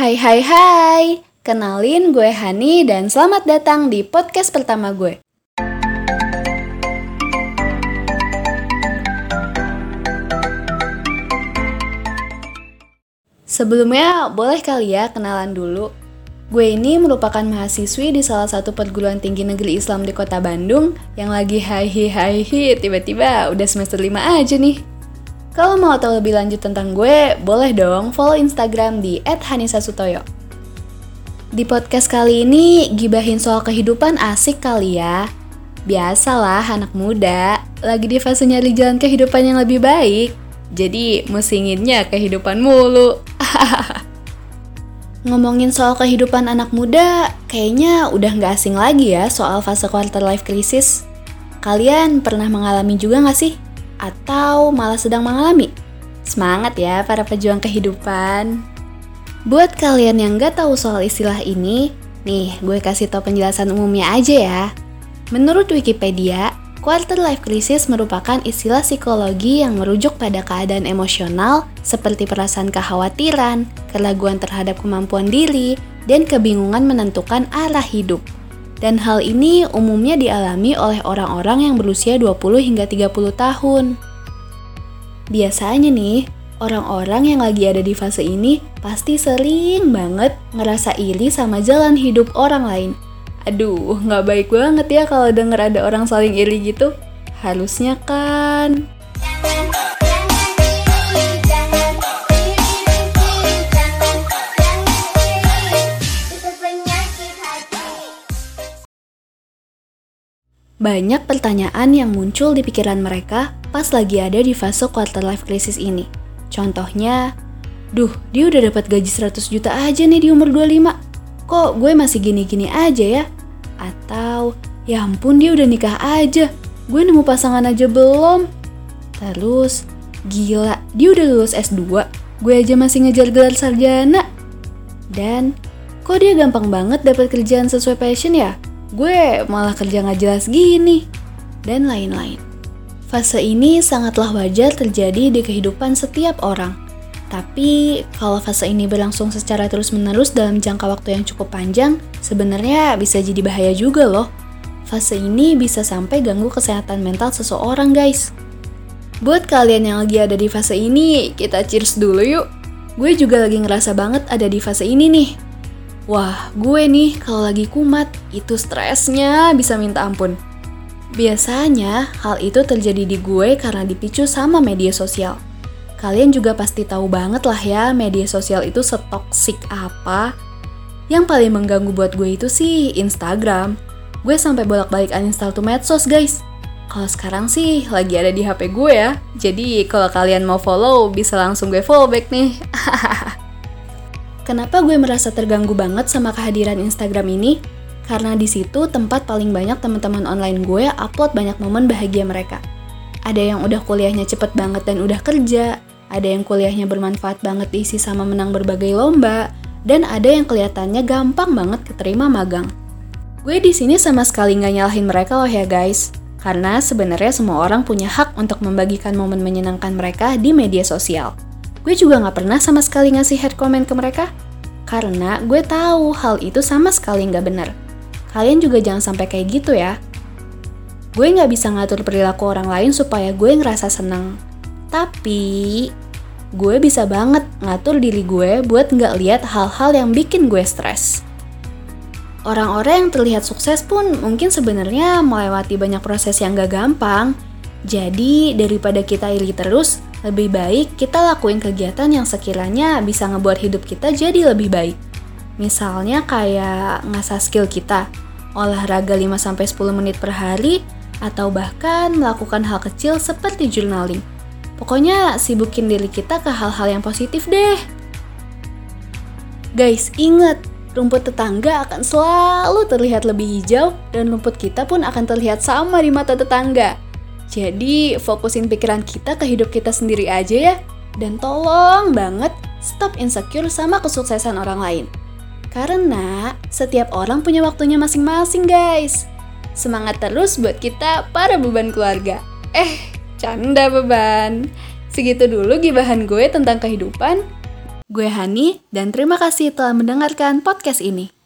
Hai hai hai, kenalin gue Hani dan selamat datang di podcast pertama gue. Sebelumnya, boleh kali ya kenalan dulu. Gue ini merupakan mahasiswi di salah satu perguruan tinggi negeri Islam di kota Bandung yang lagi hai hai hi tiba-tiba udah semester 5 aja nih. Kalau mau tahu lebih lanjut tentang gue, boleh dong follow Instagram di @hanisasutoyo. Di podcast kali ini, gibahin soal kehidupan asik kali ya. Biasalah anak muda, lagi di fase nyari jalan kehidupan yang lebih baik. Jadi, musinginnya kehidupan mulu. Ngomongin soal kehidupan anak muda, kayaknya udah nggak asing lagi ya soal fase quarter life crisis. Kalian pernah mengalami juga nggak sih? Atau malah sedang mengalami? Semangat ya para pejuang kehidupan. Buat kalian yang nggak tahu soal istilah ini, nih gue kasih tau penjelasan umumnya aja ya. Menurut Wikipedia, Quarter life crisis merupakan istilah psikologi yang merujuk pada keadaan emosional seperti perasaan kekhawatiran, keraguan terhadap kemampuan diri, dan kebingungan menentukan arah hidup. Dan hal ini umumnya dialami oleh orang-orang yang berusia 20 hingga 30 tahun. Biasanya nih, orang-orang yang lagi ada di fase ini pasti sering banget ngerasa iri sama jalan hidup orang lain Aduh, nggak baik banget ya kalau denger ada orang saling iri gitu. Harusnya kan. Banyak pertanyaan yang muncul di pikiran mereka pas lagi ada di fase quarter life crisis ini. Contohnya, duh dia udah dapat gaji 100 juta aja nih di umur 25 kok gue masih gini-gini aja ya? Atau, ya ampun dia udah nikah aja, gue nemu pasangan aja belum? Terus, gila, dia udah lulus S2, gue aja masih ngejar gelar sarjana. Dan, kok dia gampang banget dapat kerjaan sesuai passion ya? Gue malah kerja nggak jelas gini. Dan lain-lain. Fase ini sangatlah wajar terjadi di kehidupan setiap orang tapi kalau fase ini berlangsung secara terus-menerus dalam jangka waktu yang cukup panjang, sebenarnya bisa jadi bahaya juga loh. Fase ini bisa sampai ganggu kesehatan mental seseorang, guys. Buat kalian yang lagi ada di fase ini, kita cheers dulu yuk. Gue juga lagi ngerasa banget ada di fase ini nih. Wah, gue nih kalau lagi kumat, itu stresnya bisa minta ampun. Biasanya, hal itu terjadi di gue karena dipicu sama media sosial Kalian juga pasti tahu banget lah ya media sosial itu setoksik apa. Yang paling mengganggu buat gue itu sih Instagram. Gue sampai bolak-balik uninstall tuh medsos guys. Kalau sekarang sih lagi ada di HP gue ya. Jadi kalau kalian mau follow bisa langsung gue follow back nih. Kenapa gue merasa terganggu banget sama kehadiran Instagram ini? Karena di situ tempat paling banyak teman-teman online gue upload banyak momen bahagia mereka. Ada yang udah kuliahnya cepet banget dan udah kerja, ada yang kuliahnya bermanfaat banget diisi sama menang berbagai lomba, dan ada yang kelihatannya gampang banget keterima magang. Gue di sini sama sekali nggak nyalahin mereka loh ya guys, karena sebenarnya semua orang punya hak untuk membagikan momen menyenangkan mereka di media sosial. Gue juga nggak pernah sama sekali ngasih head comment ke mereka, karena gue tahu hal itu sama sekali nggak benar. Kalian juga jangan sampai kayak gitu ya. Gue nggak bisa ngatur perilaku orang lain supaya gue ngerasa senang. Tapi, gue bisa banget ngatur diri gue buat nggak lihat hal-hal yang bikin gue stres. Orang-orang yang terlihat sukses pun mungkin sebenarnya melewati banyak proses yang gak gampang. Jadi, daripada kita iri terus, lebih baik kita lakuin kegiatan yang sekiranya bisa ngebuat hidup kita jadi lebih baik. Misalnya kayak ngasah skill kita, olahraga 5-10 menit per hari, atau bahkan melakukan hal kecil seperti journaling. Pokoknya sibukin diri kita ke hal-hal yang positif deh. Guys, ingat, rumput tetangga akan selalu terlihat lebih hijau dan rumput kita pun akan terlihat sama di mata tetangga. Jadi, fokusin pikiran kita ke hidup kita sendiri aja ya. Dan tolong banget stop insecure sama kesuksesan orang lain. Karena setiap orang punya waktunya masing-masing guys. Semangat terus buat kita para beban keluarga. Eh, Canda beban. Segitu dulu gibahan gue tentang kehidupan. Gue Hani, dan terima kasih telah mendengarkan podcast ini.